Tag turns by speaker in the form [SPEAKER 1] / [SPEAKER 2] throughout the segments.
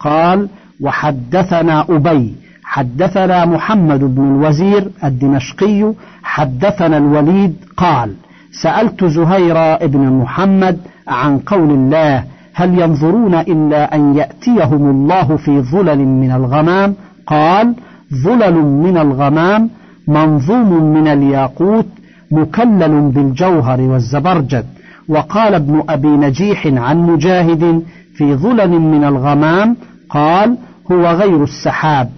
[SPEAKER 1] قال وحدثنا أبي حدثنا محمد بن الوزير الدمشقي حدثنا الوليد قال سألت زهير بن محمد عن قول الله هل ينظرون إلا أن يأتيهم الله في ظلل من الغمام؟ قال ظلل من الغمام منظوم من الياقوت مكلل بالجوهر والزبرجد. وقال ابن أبي نجيح عن مجاهد في ظلل من الغمام قال هو غير السحاب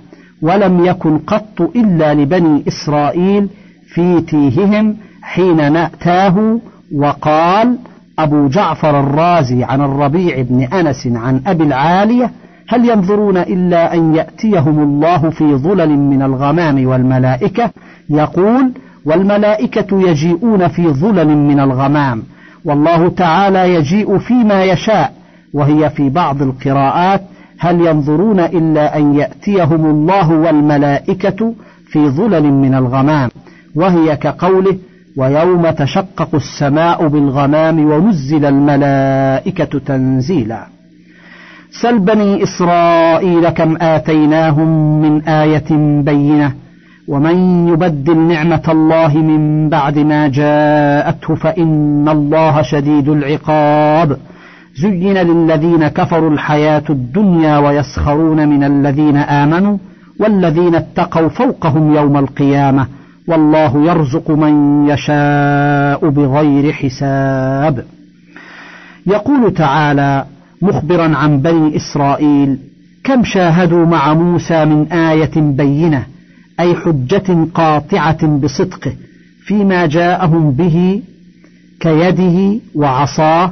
[SPEAKER 1] ولم يكن قط إلا لبني إسرائيل في تيههم حين نأتاه وقال أبو جعفر الرازي عن الربيع بن أنس عن أبي العالية هل ينظرون إلا أن يأتيهم الله في ظلل من الغمام والملائكة؟ يقول والملائكة يجيئون في ظلل من الغمام والله تعالى يجيء فيما يشاء وهي في بعض القراءات هل ينظرون إلا أن يأتيهم الله والملائكة في ظلل من الغمام؟ وهي كقوله ويوم تشقق السماء بالغمام ونزل الملائكة تنزيلا. سل بني إسرائيل كم آتيناهم من آية بينة ومن يبدل نعمة الله من بعد ما جاءته فإن الله شديد العقاب. زين للذين كفروا الحياة الدنيا ويسخرون من الذين آمنوا والذين اتقوا فوقهم يوم القيامة والله يرزق من يشاء بغير حساب. يقول تعالى مخبرا عن بني إسرائيل كم شاهدوا مع موسى من آية بينة أي حجة قاطعة بصدقه فيما جاءهم به كيده وعصاه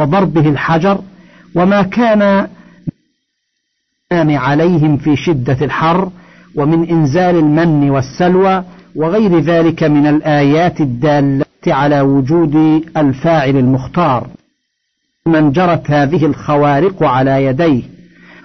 [SPEAKER 1] وضربه الحجر وما كان عليهم في شدة الحر ومن إنزال المن والسلوى وغير ذلك من الآيات الدالة على وجود الفاعل المختار. من جرت هذه الخوارق على يديه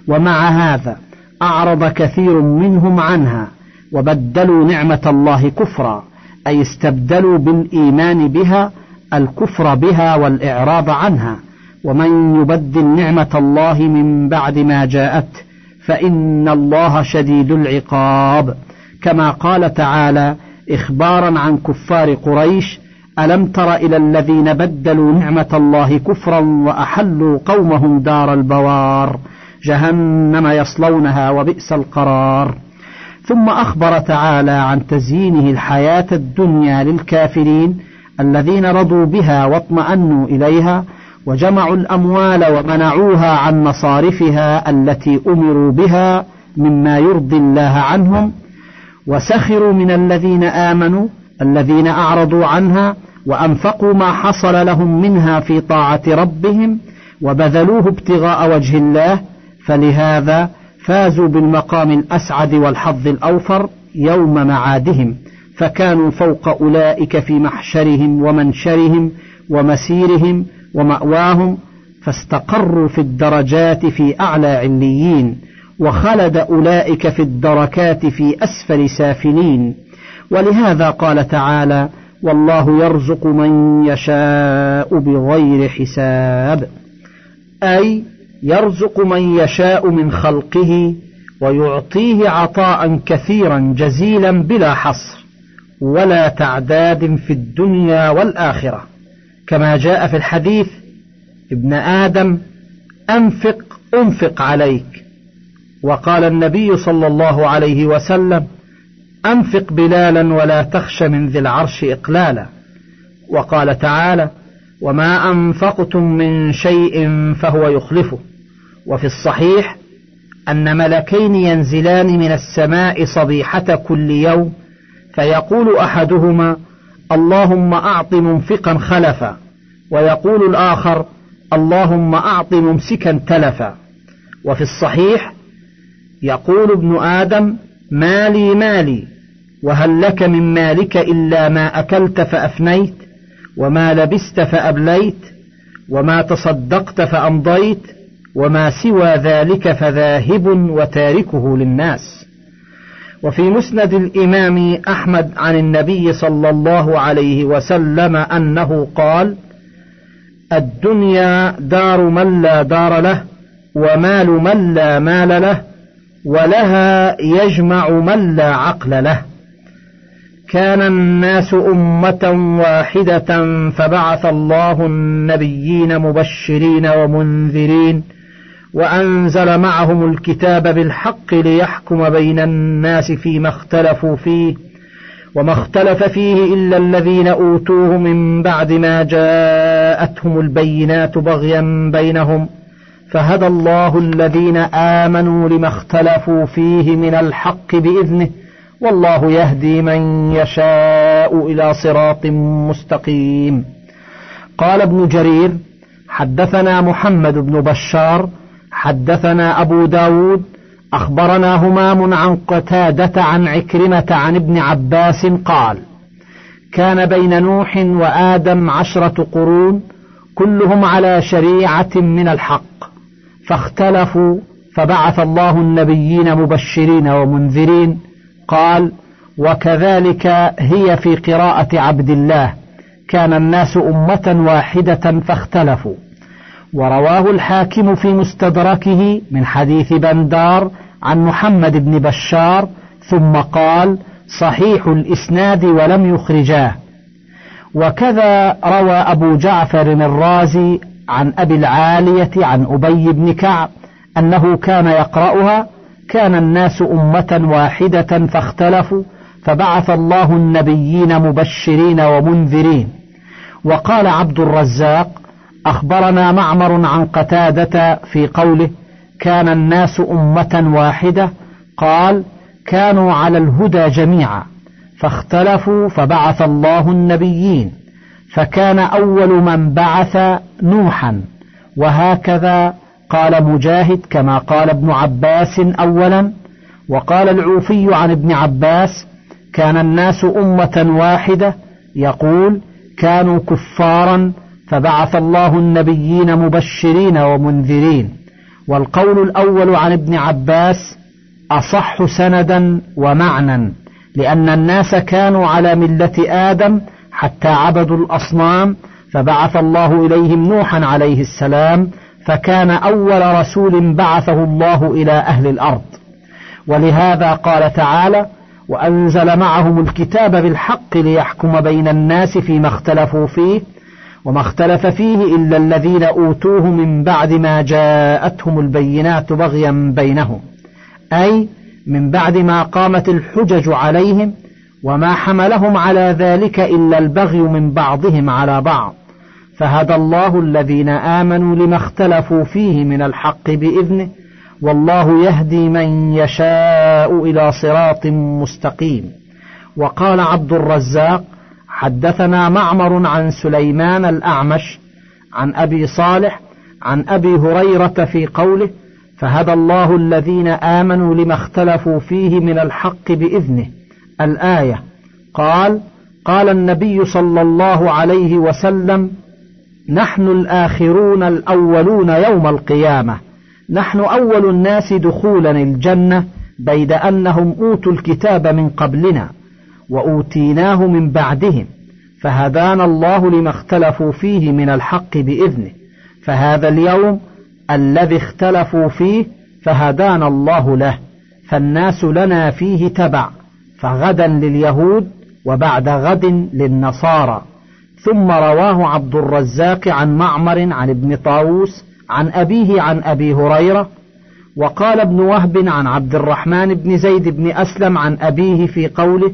[SPEAKER 1] ومع هذا أعرض كثير منهم عنها وبدلوا نعمة الله كفرا أي استبدلوا بالإيمان بها الكفر بها والإعراض عنها. ومن يبدل نعمة الله من بعد ما جاءته فإن الله شديد العقاب. كما قال تعالى إخبارا عن كفار قريش ألم تر إلى الذين بدلوا نعمة الله كفرا وأحلوا قومهم دار البوار؟ جهنم يصلونها وبئس القرار. ثم أخبر تعالى عن تزيينه الحياة الدنيا للكافرين الذين رضوا بها واطمأنوا إليها وجمعوا الأموال ومنعوها عن مصارفها التي أمروا بها مما يرضي الله عنهم وسخروا من الذين آمنوا الذين أعرضوا عنها وأنفقوا ما حصل لهم منها في طاعة ربهم وبذلوه ابتغاء وجه الله فلهذا فازوا بالمقام الأسعد والحظ الأوفر يوم معادهم فكانوا فوق أولئك في محشرهم ومنشرهم ومسيرهم ومأواهم فاستقروا في الدرجات في أعلى عليين وخلد أولئك في الدركات في أسفل سافلين. ولهذا قال تعالى والله يرزق من يشاء بغير حساب أي يرزق من يشاء من خلقه ويعطيه عطاء كثيرا جزيلا بلا حصر ولا تعداد في الدنيا والآخرة. كما جاء في الحديث ابن آدم أنفق أنفق عليك. وقال النبي صلى الله عليه وسلم أنفق بلالا ولا تخش من ذي العرش إقلالا. وقال تعالى وما أنفقتم من شيء فهو يخلفه. وفي الصحيح أن ملكين ينزلان من السماء صبيحة كل يوم فيقول أحدهما اللهم أعط منفقا خلفا. ويقول الآخر اللهم أعط ممسكا تلفا. وفي الصحيح يقول ابن آدم مالي مالي وهل لك من مالك إلا ما أكلت فأفنيت وما لبست فأبليت وما تصدقت فأمضيت وما سوى ذلك فذاهب وتاركه للناس. وفي مسند الإمام أحمد عن النبي صلى الله عليه وسلم أنه قال الدنيا دار من لا دار له ومال من لا مال له ولها يجمع من لا عقل له. كان الناس أمة واحدة فبعث الله النبيين مبشرين ومنذرين وأنزل معهم الكتاب بالحق ليحكم بين الناس فيما اختلفوا فيه وما اختلف فيه إلا الذين أوتوه من بعد ما جاءتهم البينات بغيا بينهم فهدى الله الذين آمنوا لما اختلفوا فيه من الحق بإذنه والله يهدي من يشاء إلى صراط مستقيم. قال ابن جرير حدثنا محمد بن بشار حدثنا أبو داود أخبرنا همام عن قتادة عن عكرمة عن ابن عباس قال كان بين نوح وآدم عشرة قرون كلهم على شريعة من الحق فاختلفوا فبعث الله النبيين مبشرين ومنذرين قال وكذلك هي في قراءة عبد الله كان الناس أمة واحدة فاختلفوا. ورواه الحاكم في مستدركه من حديث بندار عن محمد بن بشار ثم قال صحيح الإسناد ولم يخرجاه. وكذا روى أبو جعفر الرازي عن أبي العالية عن أبي بن كعب أنه كان يقرأها كان الناس أمة واحدة فاختلفوا فبعث الله النبيين مبشرين ومنذرين. وقال عبد الرزاق أخبرنا معمر عن قتادة في قوله كان الناس أمة واحدة. قال كانوا على الهدى جميعا فاختلفوا فبعث الله النبيين فكان أول من بعث نوحا وهكذا قال مجاهد كما قال ابن عباس أولا. وقال العوفي عن ابن عباس كان الناس أمة واحدة يقول كانوا كفارا فبعث الله النبيين مبشرين ومنذرين والقول الأول عن ابن عباس أصح سندا ومعنى لأن الناس كانوا على ملة آدم حتى عبدوا الأصنام فبعث الله إليهم نوحا عليه السلام فكان أول رسول بعثه الله إلى أهل الأرض. ولهذا قال تعالى وأنزل معهم الكتاب بالحق ليحكم بين الناس فيما اختلفوا فيه وما اختلف فيه إلا الذين أوتوه من بعد ما جاءتهم البينات بغيا بينهم. أي من بعد ما قامت الحجج عليهم وما حملهم على ذلك إلا البغي من بعضهم على بعض. فهدى الله الذين آمنوا لما اختلفوا فيه من الحق بإذنه والله يهدي من يشاء إلى صراط مستقيم. وقال عبد الرزاق حدثنا معمر عن سليمان الأعمش عن أبي صالح عن أبي هريرة في قوله فهدى الله الذين آمنوا لما اختلفوا فيه من الحق بإذنه الآية. قال قال النبي صلى الله عليه وسلم نحن الآخرون الأولون يوم القيامة. نحن أول الناس دخولا الجنة بيد أنهم أوتوا الكتاب من قبلنا. وأوتيناه من بعدهم فهدانا الله لما اختلفوا فيه من الحق بإذنه. فهذا اليوم الذي اختلفوا فيه فهدانا الله له فالناس لنا فيه تبع فغدا لليهود وبعد غد للنصارى. ثم رواه عبد الرزاق عن معمر عن ابن طاووس عن أبيه عن أبي هريرة وقال ابن وهب عن عبد الرحمن بن زيد بن أسلم عن أبيه في قوله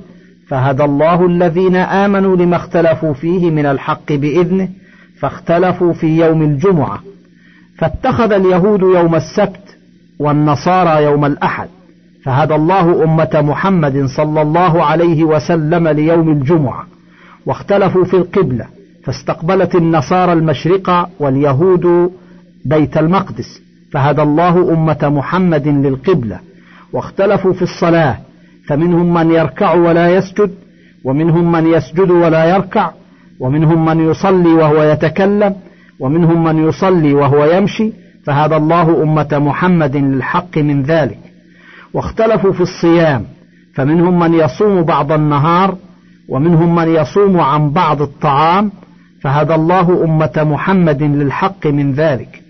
[SPEAKER 1] فهدى الله الذين آمنوا لما اختلفوا فيه من الحق بإذنه فاختلفوا في يوم الجمعة فاتخذ اليهود يوم السبت والنصارى يوم الأحد فهدى الله أمة محمد صلى الله عليه وسلم ليوم الجمعة واختلفوا في القبلة فاستقبلت النصارى المشرق واليهود بيت المقدس فهدى الله أمة محمد للقبلة واختلفوا في الصلاة فمنهم من يركع ولا يسجد ومنهم من يسجد ولا يركع ومنهم من يصلي وهو يتكلم ومنهم من يصلي وهو يمشي فهدى الله أمة محمد للحق من ذلك. واختلفوا في الصيام فمنهم من يصوم بعض النهار ومنهم من يصوم عن بعض الطعام فهدى الله أمة محمد للحق من ذلك.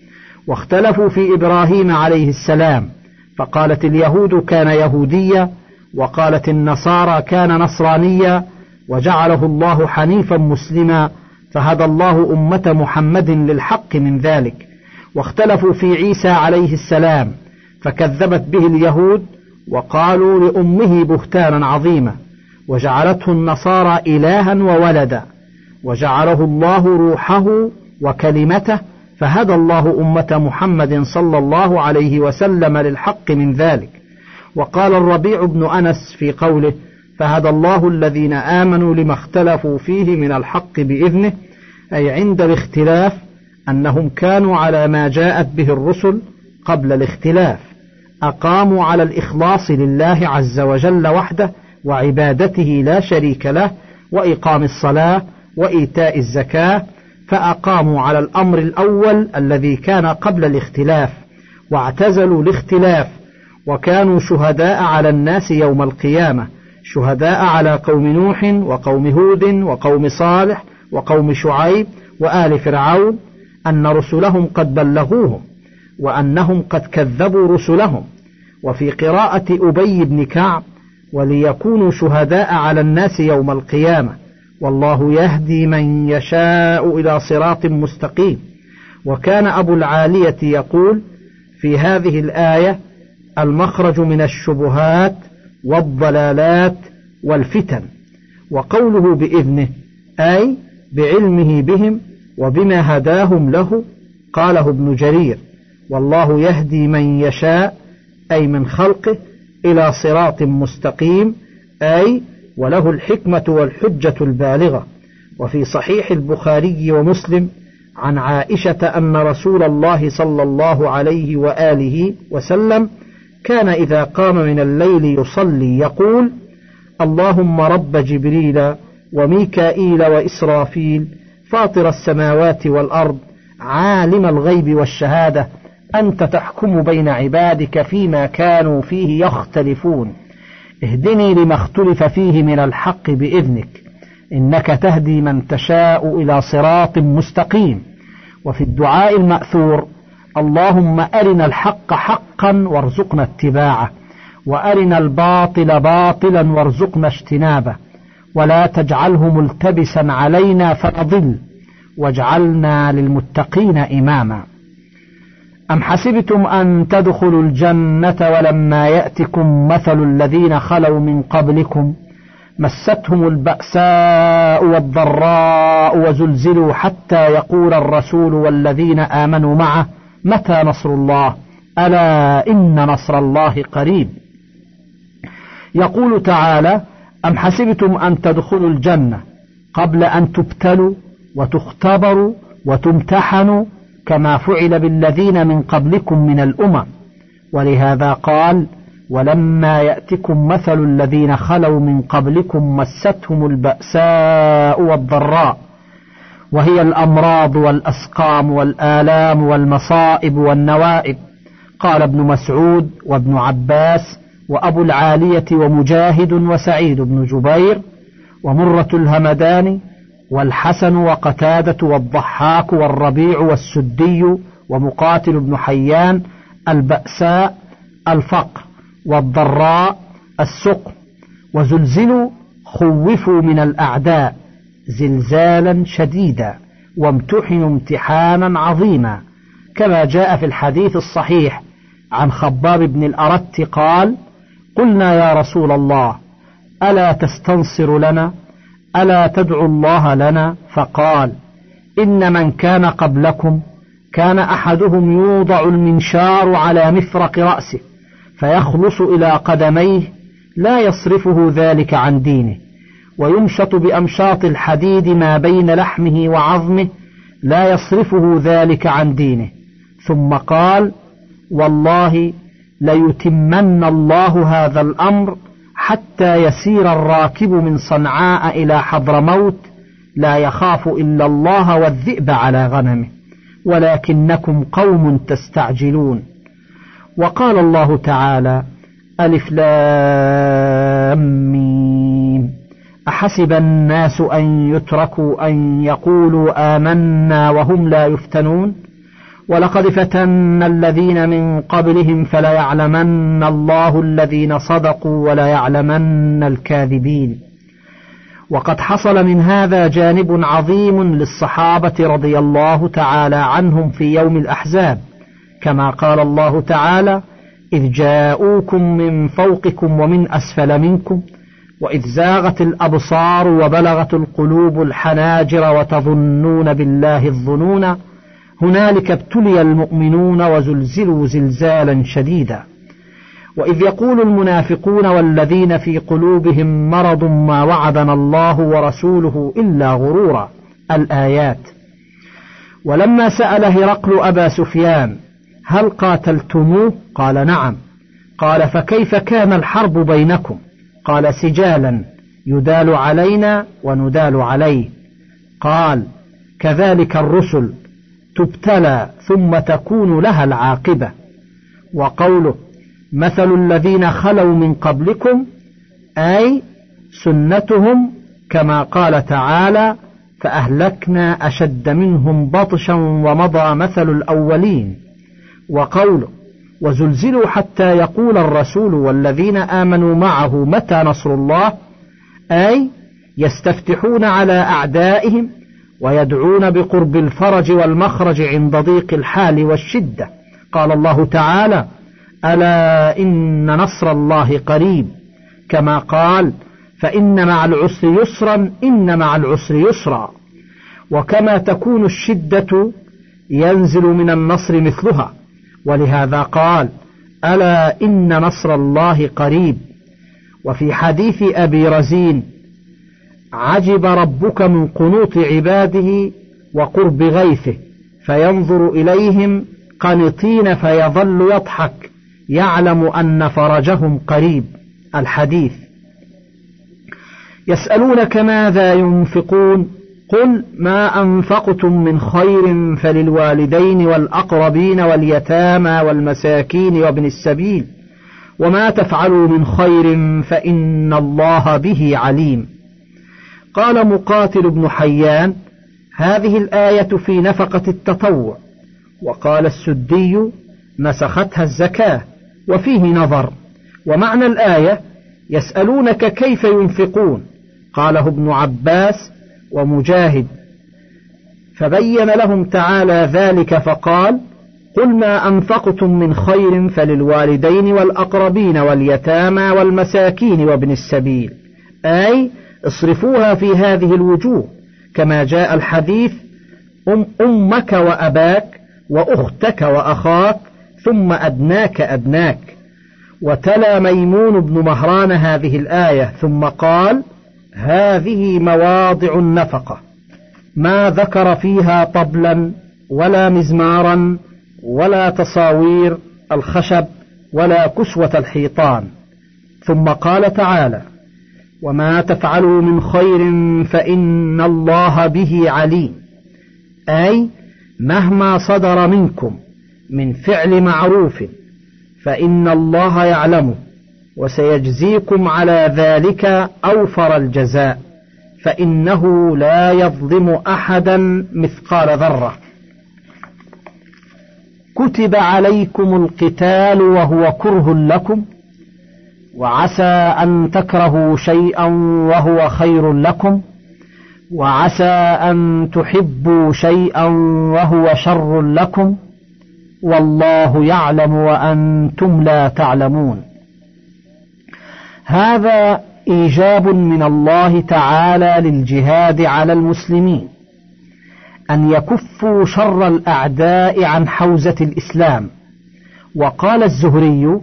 [SPEAKER 1] واختلفوا في إبراهيم عليه السلام فقالت اليهود كان يهوديا وقالت النصارى كان نصرانيا وجعله الله حنيفا مسلما فهدى الله أمة محمد للحق من ذلك. واختلفوا في عيسى عليه السلام فكذبت به اليهود وقالوا لأمه بهتانا عظيما. وجعلته النصارى إلها وولدا وجعله الله روحه وكلمته فهدى الله أمة محمد صلى الله عليه وسلم للحق من ذلك. وقال الربيع بن أنس في قوله فهدى الله الذين آمنوا لما اختلفوا فيه من الحق بإذنه أي عند الاختلاف أنهم كانوا على ما جاءت به الرسل قبل الاختلاف أقاموا على الإخلاص لله عز وجل وحده وعبادته لا شريك له وإقام الصلاة وإيتاء الزكاة فأقاموا على الأمر الأول الذي كان قبل الاختلاف واعتزلوا الاختلاف وكانوا شهداء على الناس يوم القيامة شهداء على قوم نوح وقوم هود وقوم صالح وقوم شعيب وآل فرعون أن رسلهم قد بلغوهم وأنهم قد كذبوا رسلهم. وفي قراءة أبي بن كعب وليكونوا شهداء على الناس يوم القيامة والله يهدي من يشاء إلى صراط مستقيم وكان أبو العالية يقول في هذه الآية المخرج من الشبهات والضلالات والفتن وقوله بإذنه أي بعلمه بهم وبما هداهم له قاله ابن جرير والله يهدي من يشاء أي من خلقه إلى صراط مستقيم أي وله الحكمة والحجة البالغة. وفي صحيح البخاري ومسلم عن عائشة أن رسول الله صلى الله عليه وآله وسلم كان إذا قام من الليل يصلي يقول اللهم رب جبريل وميكائيل وإسرافيل فاطر السماوات والأرض عالم الغيب والشهادة أنت تحكم بين عبادك فيما كانوا فيه يختلفون. اهدني لما اختلف فيه من الحق بإذنك إنك تهدي من تشاء إلى صراط مستقيم. وفي الدعاء المأثور اللهم أرنا الحق حقا وارزقنا اتباعه وأرنا الباطل باطلا وارزقنا اجتنابه ولا تجعله ملتبسا علينا فنضل واجعلنا للمتقين إماما. أم حسبتم أن تدخلوا الجنة ولما يأتكم مثل الذين خلوا من قبلكم مستهم البأساء والضراء وزلزلوا حتى يقول الرسول والذين آمنوا معه متى نصر الله؟ ألا إن نصر الله قريب. يقول تعالى أم حسبتم أن تدخلوا الجنة قبل أن تبتلوا وتختبروا وتمتحنوا كما فعل بالذين من قبلكم من الأمم؟ ولهذا قال ولما يأتكم مثل الذين خلوا من قبلكم مستهم البأساء والضراء. وهي الأمراض والأسقام والآلام والمصائب والنوائب. قال ابن مسعود وابن عباس وأبو العالية ومجاهد وسعيد بن جبير ومرة الهمداني والحسن وقتادة والضحاك والربيع والسدي ومقاتل بن حيان البأساء الفقر والضراء السقم وزلزلوا خوفوا من الأعداء. زلزالا شديدا وامتحنوا امتحانا عظيما. كما جاء في الحديث الصحيح عن خباب بن الأرت قال قلنا يا رسول الله ألا تستنصر لنا؟ ألا تدعو الله لنا؟ فقال إن من كان قبلكم كان أحدهم يوضع المنشار على مفرق رأسه فيخلص إلى قدميه لا يصرفه ذلك عن دينه. ويمشط بأمشاط الحديد ما بين لحمه وعظمه لا يصرفه ذلك عن دينه. ثم قال والله ليتمن الله هذا الأمر حتى يسير الراكب من صنعاء إلى حضرموت لا يخاف إلا الله والذئب على غنمه ولكنكم قوم تستعجلون. وقال الله تعالى ألف لام ميم. أحسب الناس أن يتركوا أن يقولوا آمنا وهم لا يفتنون؟ ولقد فتنا الذين من قبلهم فليعلمن الله الذين صدقوا وليعلمن الكاذبين. وقد حصل من هذا جانب عظيم للصحابة رضي الله تعالى عنهم في يوم الأحزاب. كما قال الله تعالى إذ جاءوكم من فوقكم ومن أسفل منكم وإذ زاغت الأبصار وبلغت القلوب الحناجر وتظنون بالله الظنون هنالك ابتلي المؤمنون وزلزلوا زلزالا شديدا. وإذ يقول المنافقون والذين في قلوبهم مرض ما وعدنا الله ورسوله إلا غرورا الآيات. ولما سأل هرقل أبا سفيان هل قاتلتموه؟ قال نعم. قال فكيف كان الحرب بينكم؟ قال سجالا يدال علينا وندال عليه. قال كذلك الرسل تبتلى ثم تكون لها العاقبة. وقوله مثل الذين خلوا من قبلكم أي سنتهم كما قال تعالى فأهلكنا أشد منهم بطشا ومضى مثل الأولين. وقوله وزلزلوا حتى يقول الرسول والذين آمنوا معه متى نصر الله؟ أي يستفتحون على أعدائهم ويدعون بقرب الفرج والمخرج عند ضيق الحال والشدة. قال الله تعالى ألا إن نصر الله قريب. كما قال فإن مع العسر يسرا إن مع العسر يسرا. وكما تكون الشدة ينزل من النصر مثلها. ولهذا قال ألا إن نصر الله قريب؟ وفي حديث أبي رزين عجب ربك من قنوط عباده وقرب غيثه فينظر إليهم قنطين فيظل يضحك يعلم أن فرجهم قريب. الحديث. يسألونك ماذا ينفقون؟ قل ما أنفقتم من خير فللوالدين والأقربين واليتامى والمساكين وابن السبيل وما تفعلوا من خير فإن الله به عليم قال مقاتل بن حيان هذه الآية في نفقة التطوع. وقال السدي نسختها الزكاة وفيه نظر. ومعنى الآية يسألونك كيف ينفقون؟ قاله ابن عباس ومجاهد. فبين لهم تعالى ذلك فقال قل ما أنفقتم من خير فللوالدين والأقربين واليتامى والمساكين وابن السبيل. أي اصرفوها في هذه الوجوه كما جاء الحديث أم أمك وأباك وأختك وأخاك ثم أدناك أدناك. وتلا ميمون بن مهران هذه الآية ثم قال هذه مواضع النفقة. ما ذكر فيها طبلا ولا مزمارا ولا تصاوير الخشب ولا كسوة الحيطان. ثم قال تعالى وما تفعلوا من خير فإن الله به عليم. أي مهما صدر منكم من فعل معروف فإن الله يعلمه. وسيجزيكم على ذلك أوفر الجزاء فإنه لا يظلم أحدا مثقال ذرة. كتب عليكم القتال وهو كره لكم وعسى أن تكرهوا شيئا وهو خير لكم وعسى أن تحبوا شيئا وهو شر لكم والله يعلم وأنتم لا تعلمون. هذا إيجاب من الله تعالى للجهاد على المسلمين أن يكفوا شر الأعداء عن حوزة الإسلام. وقال الزهري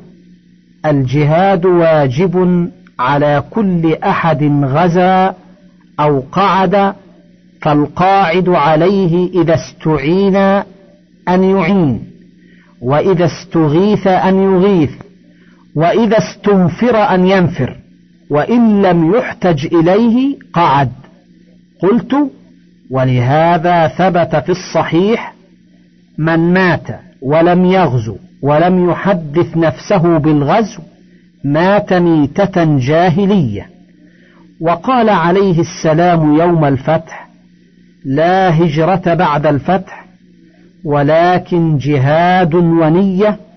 [SPEAKER 1] الجهاد واجب على كل أحد غزا أو قعد فالقاعد عليه إذا استعين أن يعين وإذا استغيث أن يغيث. وإذا استنفر أن ينفر وإن لم يحتج إليه قعد. قلت ولهذا ثبت في الصحيح من مات ولم يغزو ولم يحدث نفسه بالغزو مات ميتة جاهلية. وقال عليه السلام يوم الفتح لا هجرة بعد الفتح ولكن جهاد ونية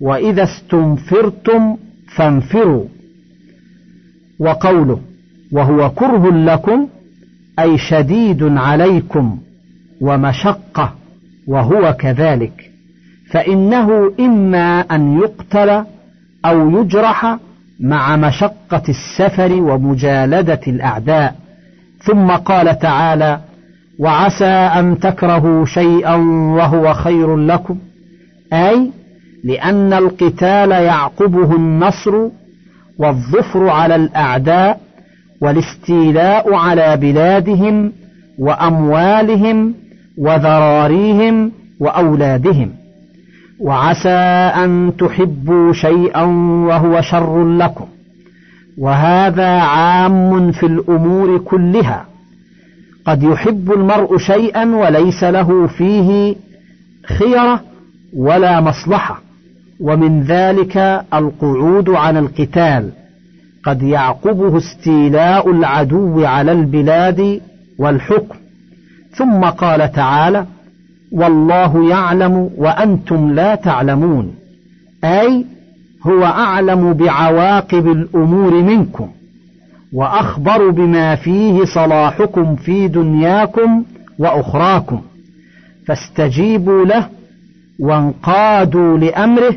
[SPEAKER 1] وإذا استنفرتم فانفروا. وقوله وهو كره لكم أي شديد عليكم ومشقة وهو كذلك. فإنه إما أن يقتل أو يجرح مع مشقة السفر ومجالدة الأعداء. ثم قال تعالى وعسى أن تكرهوا شيئا وهو خير لكم. أي لأن القتال يعقبه النصر والظفر على الأعداء والاستيلاء على بلادهم وأموالهم وذراريهم وأولادهم. وعسى أن تحبوا شيئا وهو شر لكم. وهذا عام في الأمور كلها. قد يحب المرء شيئا وليس له فيه خيرة ولا مصلحة. ومن ذلك القعود عن القتال. قد يعقبه استيلاء العدو على البلاد والحكم. ثم قال تعالى والله يعلم وأنتم لا تعلمون أي هو أعلم بعواقب الأمور منكم وأخبر بما فيه صلاحكم في دنياكم وأخراكم. فاستجيبوا له وانقادوا لأمره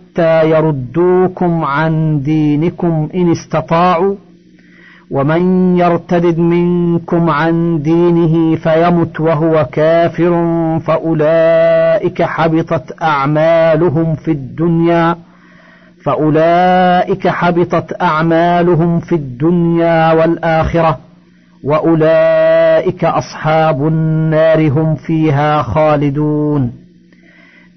[SPEAKER 1] حتى يردوكم عن دينكم إن استطاعوا ومن يرتد منكم عن دينه فيمت وهو كافر فأولئك حبطت أعمالهم في الدنيا فأولئك حبطت أعمالهم في الدنيا والآخرة وأولئك أصحاب النار هم فيها خالدون.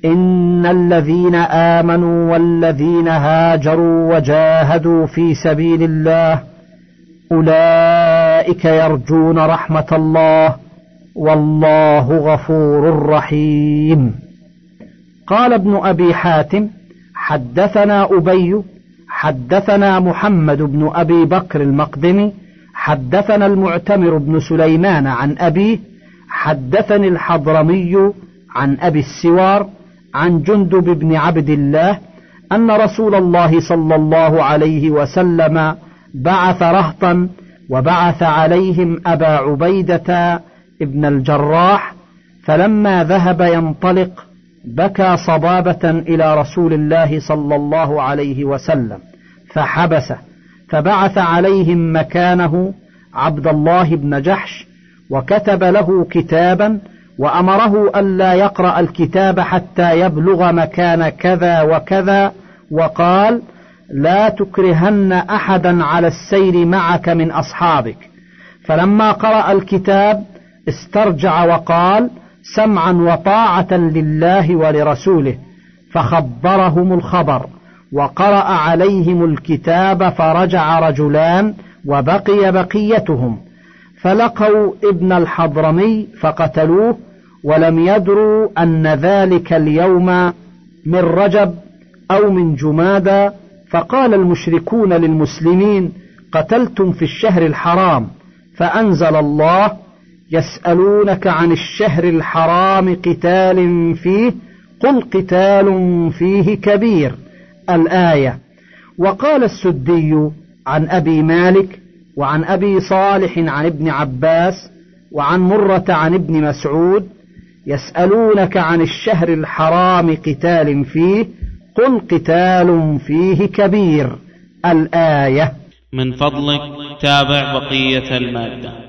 [SPEAKER 1] إن الذين آمنوا والذين هاجروا وجاهدوا في سبيل الله أولئك يرجون رحمة الله والله غفور رحيم. قال ابن أبي حاتم حدثنا أبي حدثنا محمد بن أبي بكر المقدمي حدثنا المعتمر بن سليمان عن أبيه حدثني الحضرمي عن أبي السوار عن جندب بن عبد الله أن رسول الله صلى الله عليه وسلم بعث رهطا وبعث عليهم أبا عبيدة ابن الجراح فلما ذهب ينطلق بكى صبابة إلى رسول الله صلى الله عليه وسلم فحبسه فبعث عليهم مكانه عبد الله بن جحش وكتب له كتابا وأمره ألا يقرأ الكتاب حتى يبلغ مكان كذا وكذا وقال لا تكرهن أحدا على السير معك من أصحابك. فلما قرأ الكتاب استرجع وقال سمعا وطاعة لله ولرسوله. فخبرهم الخبر وقرأ عليهم الكتاب فرجع رجلان وبقي بقيتهم. فلقوا ابن الحضرمي فقتلوه ولم يدروا أن ذلك اليوم من رجب أو من جمادى فقال المشركون للمسلمين قتلتم في الشهر الحرام فأنزل الله يسألونك عن الشهر الحرام قتال فيه قل قتال فيه كبير الآية. وقال السدي عن أبي مالك وعن أبي صالح عن ابن عباس وعن مرة عن ابن مسعود يسألونك عن الشهر الحرام قتال فيه قل قتال فيه كبير. الآية
[SPEAKER 2] من فضلك تابع بقية المادة.